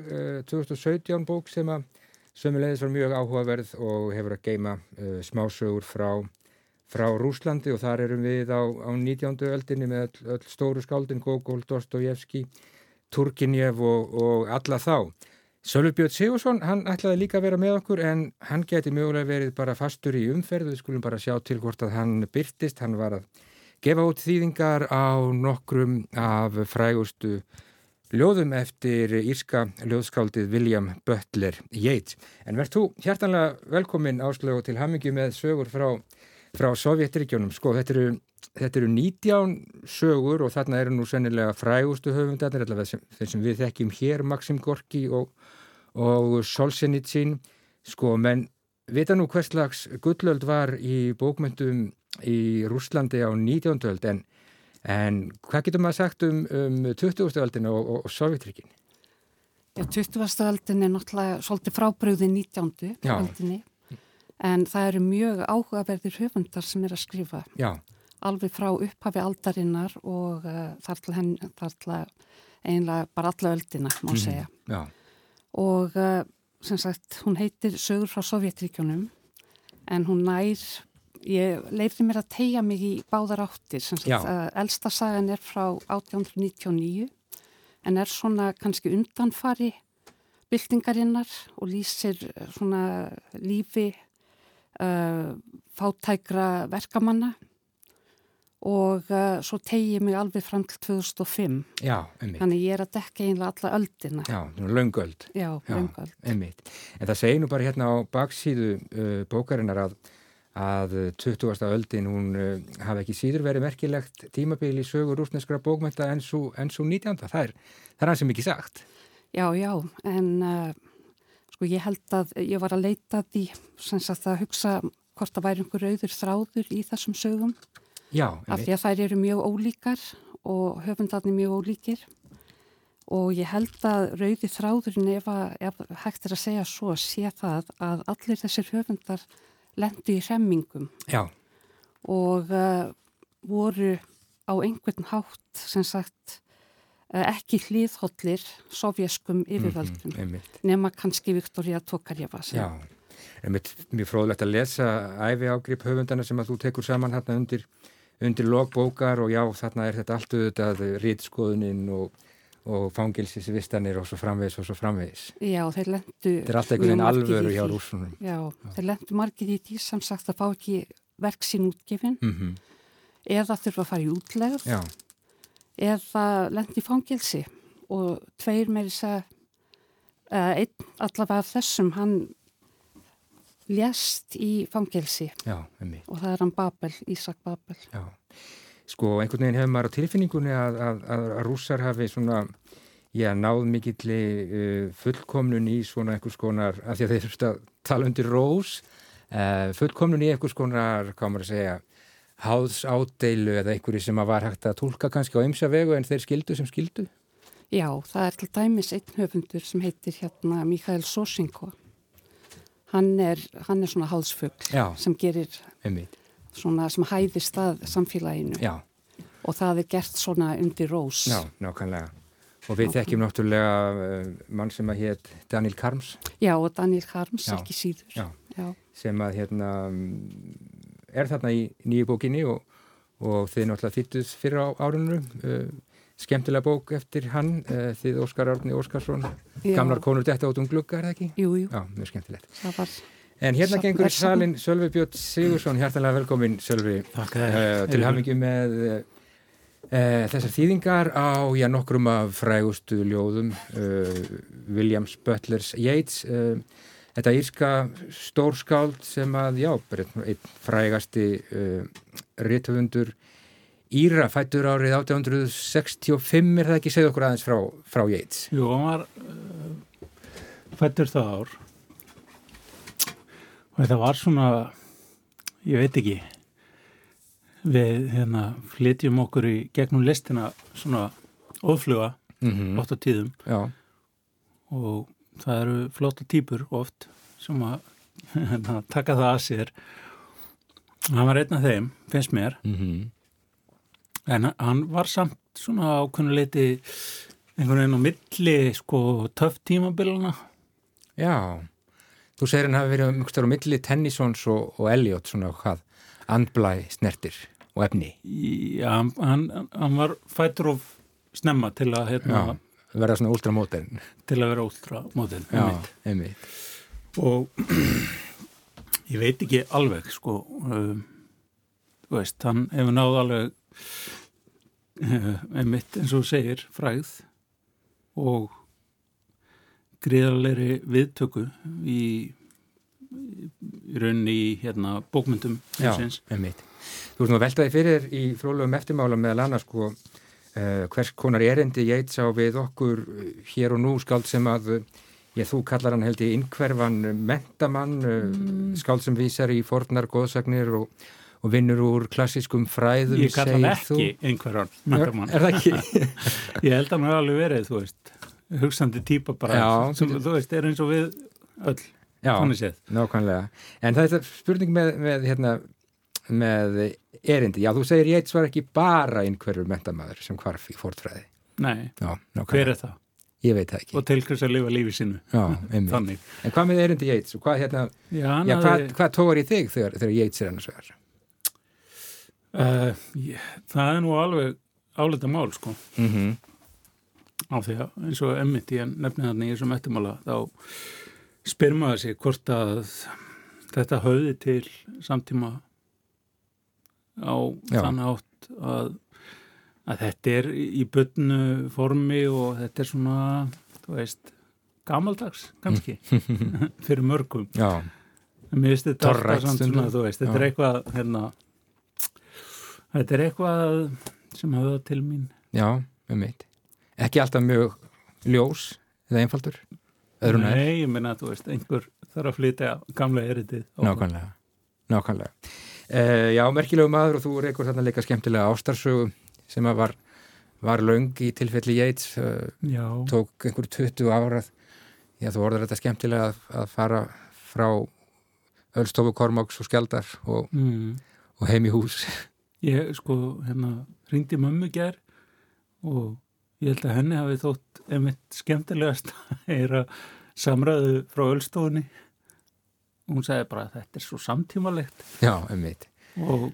2017 uh, bók sem að sömulegis var mjög áhugaverð og hefur að geima uh, smásögur frá, frá Rúslandi og þar erum við á, á 19. öldinni með öll, öll stóru skáldin Gogol, Dostojevski, Turkinjev og, og alla þá. Sölvi Björn Sigursson, hann ætlaði líka að vera með okkur en hann geti mögulega verið bara fastur í umferðu, við skulum bara sjá til hvort að hann byrtist, hann var að gefa út þýðingar á nokkrum af frægustu ljóðum eftir írska ljóðskáldið William Butler Yeats. En verð þú hjartanlega velkomin áslögu til hamingi með sögur frá, frá Sovjetregjónum. Sko, þetta eru, þetta eru 19 sögur og þarna eru nú sennilega frægustu höfundarnir, allavega þeir sem við þekkjum hér, Maxim Gorki og og Solzhenitsyn sko, menn vita nú hvers slags gullöld var í bókmyndum í Rúslandi á 19. öld en, en hvað getur maður sagt um, um 20. öldin og, og, og Sovjetrikin? Já, 20. öldin er náttúrulega svolítið frábröði 19. Já. öldinni en það eru mjög áhugaverðir höfundar sem er að skrifa Já. alveg frá upphafi aldarinnar og uh, þar til henn, þar til einlega bara alla öldina má mhm. segja. Mm, já og uh, sem sagt hún heitir Sögur frá Sovjetríkjónum en hún nær, ég leifði mér að tegja mig í báðar áttir. Elsta sagan er frá 1899 en er svona kannski undanfari byltingarinnar og lýsir uh, svona lífi uh, fátækra verkamanna. Og uh, svo tegi mig alveg fram til 2005 Já, einmitt. Þannig ég er að dekka einlega alla öldina. Já, löngöld Já, löngöld einmitt. En það segir nú bara hérna á baksíðu uh, bókarinnar að, að 20. öldin hún uh, hafi ekki síður verið merkilegt tímabili í sögur rúsneskra bókmænta en svo 19. Það er, það er hans sem ekki sagt Já, já, en uh, sko ég held að ég var að leita því sem sagt að hugsa hvort það væri einhver auður þráður í þessum sögum Já, af því að þær eru mjög ólíkar og höfundarnir mjög ólíkir og ég held að rauði þráðurinn ef, að, ef hægt er að segja svo sé það að allir þessir höfundar lendu í remmingum Já. og uh, voru á einhvern hátt sem sagt uh, ekki hlýðhóllir sovjeskum mhm, yfirvöldum mm -hmm, nema kannski Viktoria Tokarjeva Já, mjög fróðlegt að lesa æfi ágrip höfundana sem að þú tekur saman hérna undir undir logbókar og já þarna er þetta allt auðvitað rítskoðuninn og, og fangilsisvistanir og svo framvegis og svo framvegis. Já, þeir lendu... Þetta er alltaf einhvern veginn alvöru hjá rúsunum. Já, Já, þeir lendu margir í því sem sagt að fá ekki verk sín útgefin mm -hmm. eða þurfa að fara í útlegð Já. eða lendi í fangilsi og tveir með þess að einn allavega af þessum hann lést í fangilsi Já, og það er hann Babel, Ísak Babel. Já. Sko, einhvern veginn hefur maður á tilfinningunni að, að, að, að rússar hafi svona, já, náð mikilli uh, fullkomnun í svona einhvers konar, af því að þeir þurftu að tala undir rós, uh, fullkomnun í einhvers konar, hvað maður að segja, háðs ádeilu eða einhverju sem að var hægt að tólka kannski á ymsa vegu en þeir skildu sem skildu? Já, það er til dæmis einn höfundur sem heitir hérna Mikael Sosinko. Hann er, hann er svona háðsfugl sem gerir... Einmitt svona sem hæðist að samfélaginu Já. og það er gert svona undir rós. Já, nákvæmlega. Og við þekkjum náttúrulega uh, mann sem að hétt Daniel Karms. Já, og Daniel Karms, Já. ekki síður. Já. Já, sem að hérna er þarna í nýju bókinni og, og þið náttúrulega þýttuð fyrir árunnu. Uh, skemmtilega bók eftir hann, uh, þið Óskar Árni Óskarsson, gamlar konur detta út um glugga, er það ekki? Jú, jú. Já, mjög skemmtilegt. Það var En hérna gengur salin Sölvi Björn Sigursson, hjartalega velkomin Sölvi. Uh, til hafingi með uh, þessar þýðingar á já, nokkrum af frægustu ljóðum uh, Williams Butlers Yeats þetta írska stórskáld sem að, já, einn frægasti rítufundur Íra fættur árið 1865 er það ekki, segð okkur aðeins frá, frá Yeats. Jú, hann var fættur það ár og þetta var svona ég veit ekki við hérna flytjum okkur í gegnum listina svona ofluga mm -hmm. oft á tíðum Já. og það eru flotta týpur oft sem að hérna, taka það að sér hann var einn af þeim, finnst mér mm -hmm. en hann var samt svona ákveðnuleiti einhvern veginn á milli sko töff tímabiluna Já Þú segir hann hafi verið mjög starf á milli Tennysons og, og Elliot svona hvað, andblæ snertir og efni. Já, hann, hann var fættur of snemma til að hérna, Já, verða svona ultramóten. Til að vera einmitt. Og ég veit ekki alveg, sko, um, þú veist, hann hefur náð alveg einmitt eins og segir fræð og gríðarleiri viðtöku í, í rauninni í hérna, bókmyndum Já, einmitt. Þú veist nú veltaði fyrir í fróðlegum eftirmála meðal annars sko uh, hvers konar erendi ég eitt sá við okkur uh, hér og nú skáld sem að ég þú kallar hann held í innkverfan mentamann, mm. skáld sem vísar í fornar góðsagnir og og vinnur úr klassískum fræðum Ég kalla hann ekki einhverjan mentamann Er það ekki? ég held að hann hefur alveg verið, þú veist hugstandi týpa bara Já, sem þú veist er eins og við öll Já, nákvæmlega. En það er spurning með, með, hérna, með erindi. Já, þú segir ég eitt svar ekki bara einhverjur mentamæður sem hvarf í fórtfræði Nei, Já, hver er það? Ég veit það ekki. Og til hvers að lifa lífið sinu Já, En hvað með erindi ég eitt? Hvað, hérna, já, já, hvað, hvað tóður í þig þegar, þegar eitt sér annars vegar? Uh, ég, það er nú alveg álita mál sko. Mhm. mm á því að eins og emmitt ég nefnir þarna í þessum eftirmála þá spyr maður sig hvort að þetta höfði til samtíma á Já. þann átt að, að þetta er í byrnu formi og þetta er svona, þú veist gamaldags kannski fyrir mörgum. Mér finnst þetta alltaf samt svona, þú veist þetta Já. er eitthvað hérna, þetta er eitthvað sem höfða til mín. Já, um mitt ekki alltaf mjög ljós eða einfaldur Nei, ég minna að þú veist, einhver þarf að flytja gamla eritið Nákvæmlega, nákvæmlega. Uh, Já, merkilegu maður og þú reykur þarna líka skemmtilega ástarsögu sem að var, var laung í tilfelli Yates uh, tók einhver 20 árað Já, þú orður þetta skemmtilega að, að fara frá Ölstofu, Kormáks og Skjaldar og, mm. og heim í hús. Ég sko, hérna, ringdi mömmu ger og Ég held að henni hafi þótt einmitt skemmtilegast að heyra samræðu frá öllstofunni. Hún sagði bara að þetta er svo samtímalegt. Já, einmitt. Og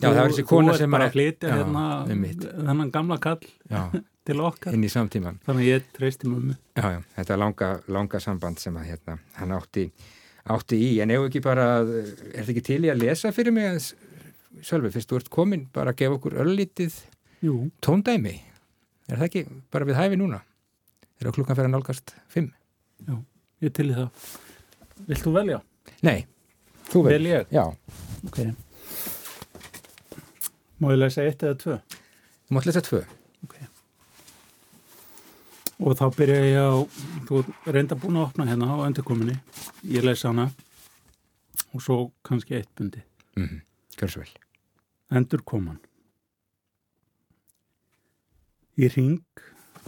já, var þessi kona sem bara að flytja hérna þennan gamla kall. Já, til okkar inn í samtíman þannig ég treysti mummi Já, já, þetta er langa, langa samband sem að hérna, hann átti, átti í en ef ekki bara, er þetta ekki til í að lesa fyrir mig að Sölvi, fyrst þú ert komin, bara að gefa okkur öllítið tóndæmi er það ekki bara við hæfi núna? Er það klukkan fyrir að nálgast fimm? Já, ég til í það. Vilt þú velja? Nei, þú vel Vel ég? Já. Ok. Má ég lesa eitt eða tvö? Þú mátt lesa tvö. Ok. Og þá byrja ég á þú reynda búin að opna hérna á endurkominni ég lesa hana. Og svo kannski eitt bundi mm -hmm. Gjör svo vel. Endurkoman Í ring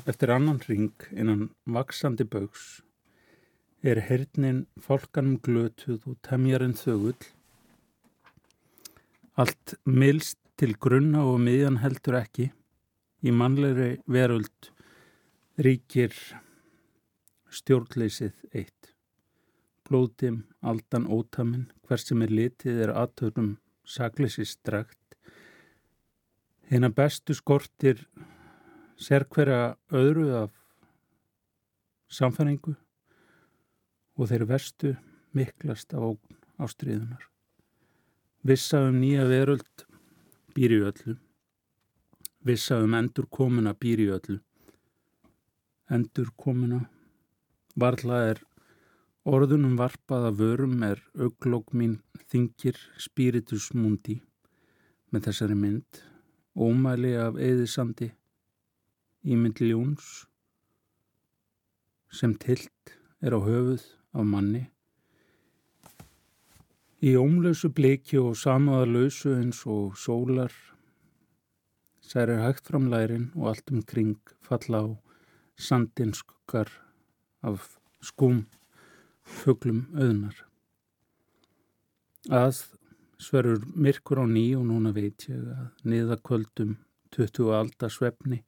eftir annan ring innan vaksandi bauks er hernin fólkanum glötuð og temjarinn þögull. Allt milst til grunna og miðjan heldur ekki. Í mannlegri veröld ríkir stjórnleysið eitt. Blóðdim, aldan ótaminn, hver sem er litið er aðtörum sakleysist dragt. Hérna bestu skortir sér hverja öðru af samfæringu og þeir vestu miklast á ástriðunar. Vissa um nýja veröld býr í öllu. Vissa um endur komuna býr í öllu. Endur komuna. Varla er orðunum varpaða vörum er auglók mín þingir spiritus mundi með þessari mynd. Ómæli af eðisandi ímynd ljóns sem tilt er á höfuð af manni. Í ómlausu bliki og samáðarlausu eins og sólar særir hægt fram lærin og allt um kring falla á sandinskukar af skúm fuglum auðnar. Að sverur myrkur á ný og núna veit ég að niðakvöldum 20 alda svefni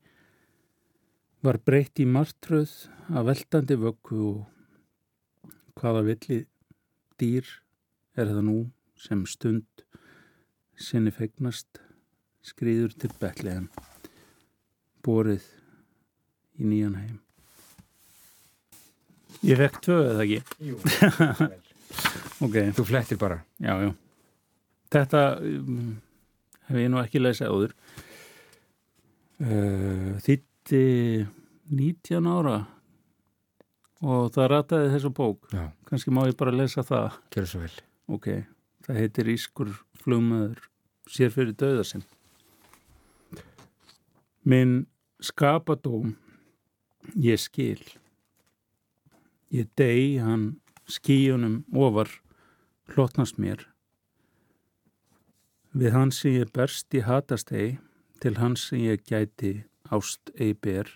var breytt í martröð af veldandi vöggu og hvaða villi dýr er það nú sem stund sinni fegnast skrýður til betliðan borið í nýjan heim Ég fekk tvö eða ekki? Jú, ok. Þú flettir bara. Já, já. Þetta um, hef ég nú ekki lesið áður. Uh, þýtti 19 ára og það rataði þessu bók. Já. Kanski má ég bara lesa það. Gjör svo vel. Ok, það heitir Ískur flugmaður sér fyrir döðasinn. Minn skapadóm ég skil. Ég degi hann skíunum ofar hlotnast mér. Við hans sem ég berst í hatastegi til hans sem ég gæti ást ei ber.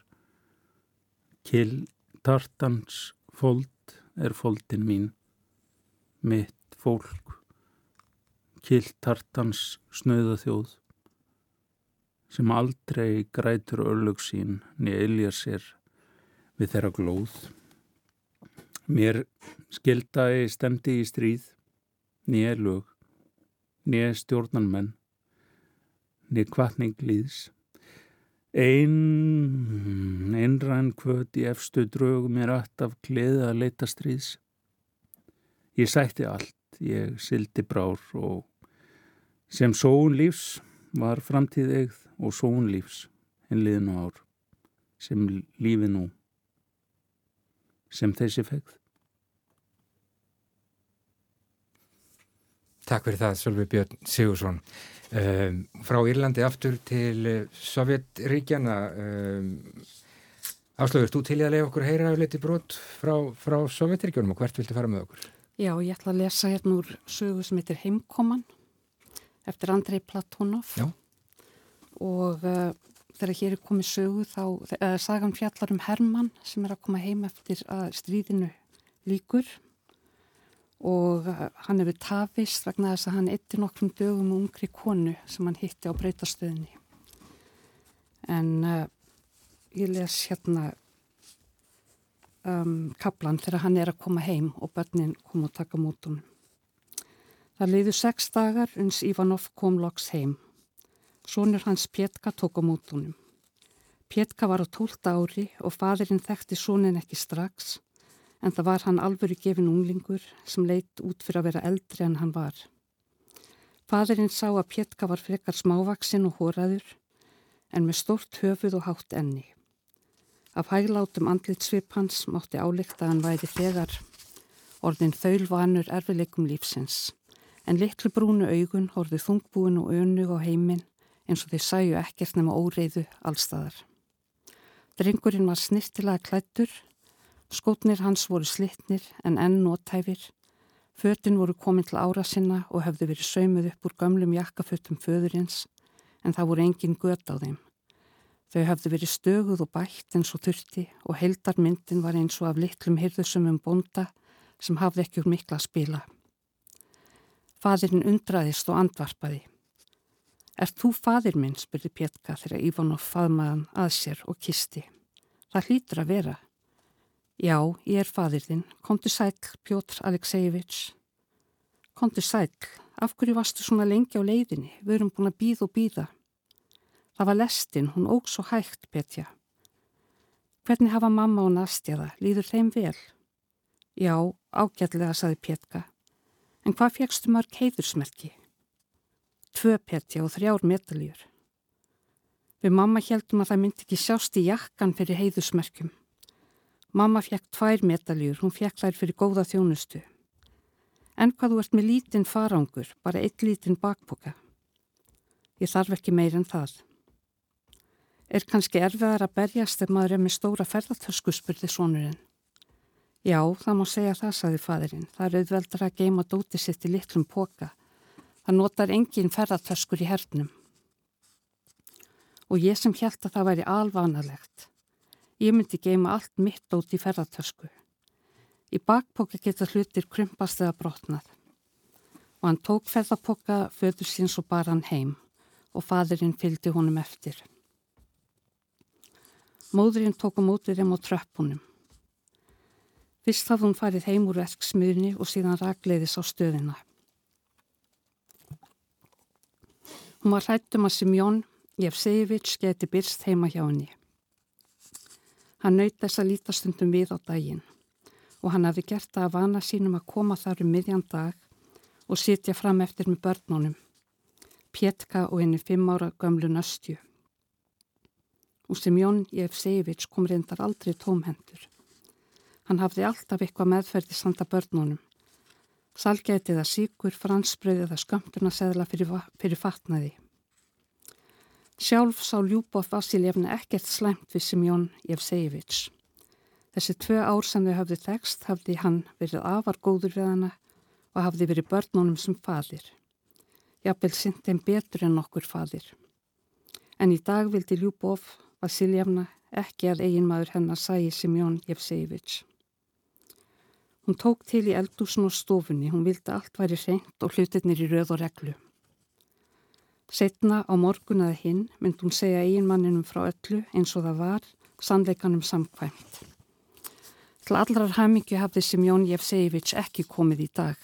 Kill tartans fold er foldin mín. Mitt fólk. Kill tartans snöða þjóð sem aldrei grætur örlög sín niður ilja sér við þeirra glóð. Mér skildaði stemdi í stríð, nýja lög, nýja stjórnanmenn, nýja kvartning líðs. Einn einræn kvöt í efstu drögu mér allt af gleði að leita stríðs. Ég sætti allt, ég sildi brár og sem sóun lífs var framtíð eigð og sóun lífs en liðin á ár sem lífi nú sem þessi fegð. Takk fyrir það, Sölvi Björn Sigursson. Um, frá Írlandi aftur til uh, Sovjetríkjana. Um, Áslögur, þú til í að leiða okkur heyra af liti brot frá, frá Sovjetríkjunum og hvert viltu fara með okkur? Já, ég ætla að lesa hérna úr sögu sem heitir Heimkoman eftir Andrei Platonov Já. og uh, þegar hér er komið sögu þá uh, sagan fjallar um Hermann sem er að koma heim eftir að stríðinu líkur og uh, hann hefur tafist vegna þess að hann eittir nokkrum dögum um ungri konu sem hann hitti á breytastöðinni. En uh, ég les hérna um, kaplan þegar hann er að koma heim og börnin kom og taka mútunum Það leiðu sex dagar uns Ivanov kom loks heim. Sónur hans Pjetka tók á mótunum. Pétka var á tólta ári og fadurinn þekkti sónin ekki strax en það var hann alvöru gefin unglingur sem leitt út fyrir að vera eldri en hann var. Fadurinn sá að Pétka var frekar smávaksinn og hóraður en með stort höfuð og hátt enni. Af hæglátum andlitsvip hans mátti áleikta að hann væri þegar orðin þaulvanur erfileikum lífsins en litlu brúnu augun horfið þungbúin og önug á heiminn eins og þeir sæju ekkert nema óreiðu allstaðar. Drengurinn var snirtilega klættur, skótnir hans voru slittnir en enn nótæfir, fötun voru komin til ára sinna og höfðu verið saumuð upp úr gamlum jakkafötum föðurins en það voru engin gött á þeim. Þau höfðu verið stöguð og bætt eins og þurfti og heldarmyndin var eins og af litlum hyrðusumum bonda sem hafði ekki úr mikla að spila. Fadirinn undraðist og andvarpaði. Er þú fadir minn, spurði Pjetka þegar Ívanov faðmaðan að sér og kisti. Það hlýtur að vera. Já, ég er fadir þinn. Kontu sæl, Pjótr Aleksejevits. Kontu sæl, af hverju varstu svona lengi á leiðinni? Við erum búin að býða og býða. Það var lestin, hún óg svo hægt, Petja. Hvernig hafa mamma og Nastja það? Lýður þeim vel? Já, ágætlega, saði Pjetka. En hvað fegstu marg heiðursmerki? Tvö petja og þrjár metaljur. Við mamma heldum að það myndi ekki sjást í jakkan fyrir heiðursmerkjum. Mamma fekk tvær metaljur, hún fekk þær fyrir góða þjónustu. En hvað þú ert með lítinn farangur, bara eitt lítinn bakboka. Ég þarf ekki meir en það. Er kannski erfiðar að berjast ef maður er með stóra ferðartösku, spurði sonurinn. Já, það má segja það, saði fadurinn. Það er auðveldar að geima dóti sitt í litlum póka. Það notar engin ferðartöskur í hernum. Og ég sem held að það væri alvanalegt. Ég myndi geima allt mitt dóti í ferðartösku. Í bakpóka geta hlutir krympast eða brotnað. Og hann tók ferðarpóka föður síns og bar hann heim og fadurinn fylgdi honum eftir. Móðurinn tók á mótið þeim á tröppunum. Fyrst hafði hún farið heim úr verksmiðni og síðan ragleiðis á stöðina. Hún var hrættum að Simjón Jefsevits geti byrst heima hjá henni. Hann naut þess að líta stundum við á daginn og hann hafi gert það að vana sínum að koma þar um miðjan dag og sitja fram eftir með börnunum, Pjetka og henni fimm ára gömlu nöstju. Og Simjón Jefsevits kom reyndar aldrei tómhendur. Hann hafði alltaf eitthvað meðferði sanda börnunum. Salgætið að síkur, fransbröðið að skömmturna seðla fyrir, fyrir fatnaði. Sjálf sá Ljúbóð Vasiljefna ekkert slæmt við Simjón Jefsevits. Þessi tvö ár sem þau hafði þekst hafði hann verið afar góður við hana og hafði verið börnunum sem fadir. Jafnvel synd þeim betur en okkur fadir. En í dag vildi Ljúbóð Vasiljefna ekki að eigin maður hennar sæi Simjón Jefsevits. Hún tók til í eldúsn og stofunni, hún vildi allt væri reynd og hlutirnir í röð og reglu. Setna á morgun að hinn myndi hún segja eiginmanninum frá öllu eins og það var, sannleikanum samkvæmt. Til allrar hæmingju hafði Simjón Jefsevits ekki komið í dag.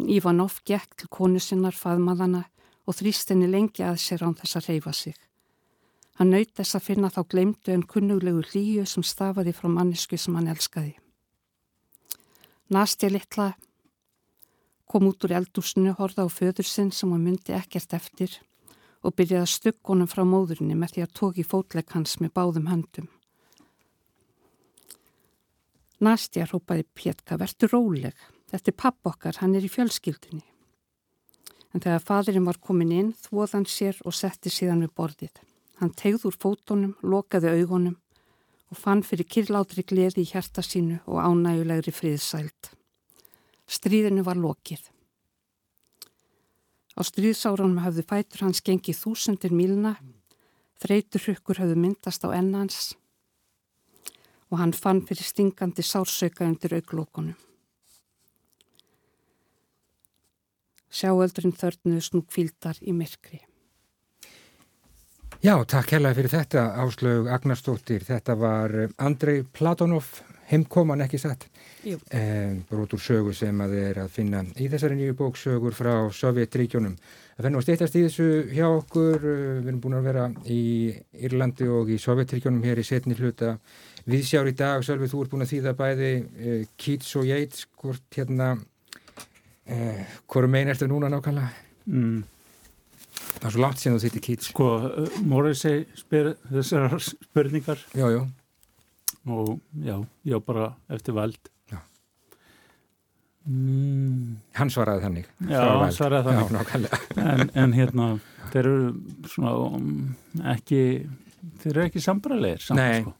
Ívanov gekk til konu sinnar faðmaðana og þrýst henni lengi að sér án þess að reyfa sig. Hann naut þess að finna þá glemdu en kunnuglegu hlýju sem stafaði frá mannisku sem hann elskaði. Nastja litla kom út úr eldúsinu, horða á föður sinn sem hún myndi ekkert eftir og byrjaði að stugg honum frá móðurinni með því að tóki fótlegg hans með báðum höndum. Nastja rópaði Pétka, verður róleg, þetta er papp okkar, hann er í fjölskyldunni. En þegar fadurinn var komin inn, þvoð hann sér og setti síðan við borðið. Hann tegð úr fótonum, lokaði augunum og fann fyrir kyrlátri gleði í hjarta sínu og ánægulegri friðsælt. Stríðinu var lokið. Á stríðsárunum hafðu fætur hans gengið þúsundir mílna, þreytur hrykkur hafðu myndast á ennans og hann fann fyrir stingandi sársauka undir auglókunum. Sjáöldurinn þörnuðu snúk fíldar í myrkri. Já, takk hérlega fyrir þetta Áslaug Agnarstóttir. Þetta var Andrei Platonov, heimkoman ekki satt Jú. um, brotur sögur sem að er að finna í þessari nýju bóksögur frá Sovjetríkjónum. Það fennu að steytast í þessu hjá okkur, uh, við erum búin að vera í Írlandi og í Sovjetríkjónum hér í setni hluta viðsjár í dag, Sölvi, þú ert búin að þýða bæði uh, Keats og Yates, hvort hérna, uh, hvoru megin ertu núna nákvæmlega? Mm. Það er svo langt síðan þú þýtti Keats. Sko, uh, Morrissey spyr þessar spurningar Já, já. Og já, já bara eftir vald. Mm. Hann svaraði þannig. Já, hann svaraði þannig. Já. En, en hérna, þeir eru svona um, ekki, þeir eru ekki sambarlegir samt, Nei. sko.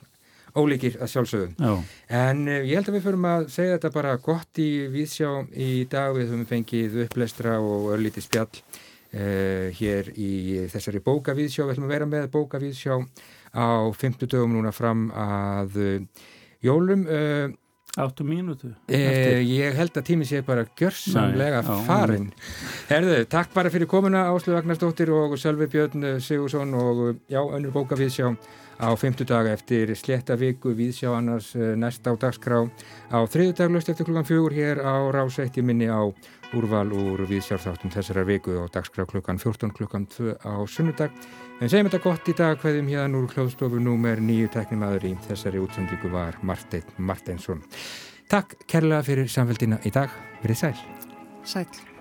Ólíkir að sjálfsögum. Já, En uh, ég held að við förum að segja þetta bara gott í viðsjá í dag við höfum fengið upplestra og örlítið spjall uh, hér í þessari bókavíðsjá. Við ætlum að vera með bókavíðsjá á 50 dögum núna fram að uh, jólum. Uh, áttu mínútu. Eh, ég held að tími sé bara gjörsamlega farin Herðu, takk bara fyrir komuna Áslu Agnarsdóttir og Sölvi Björn eh, Sigursson og eh, já, önnur bóka viðsjá á 50 daga eftir sletta viku viðsjá annars eh, næst á dagskrá. Á þriðu dag löst eftir klukkan fjögur hér á rásætti minni á úrval úr viðsjárþáttum þessara viku á dagskrá klukkan 14 klukkan 2 á sunnudag. En segjum þetta gott í dag hverjum hérna úr klóðstofu númer nýju teknimaður í þessari útsendingu var Marteinn Marteinsson. Takk kærlega fyrir samfélgina í dag, verið sæl. Sæl.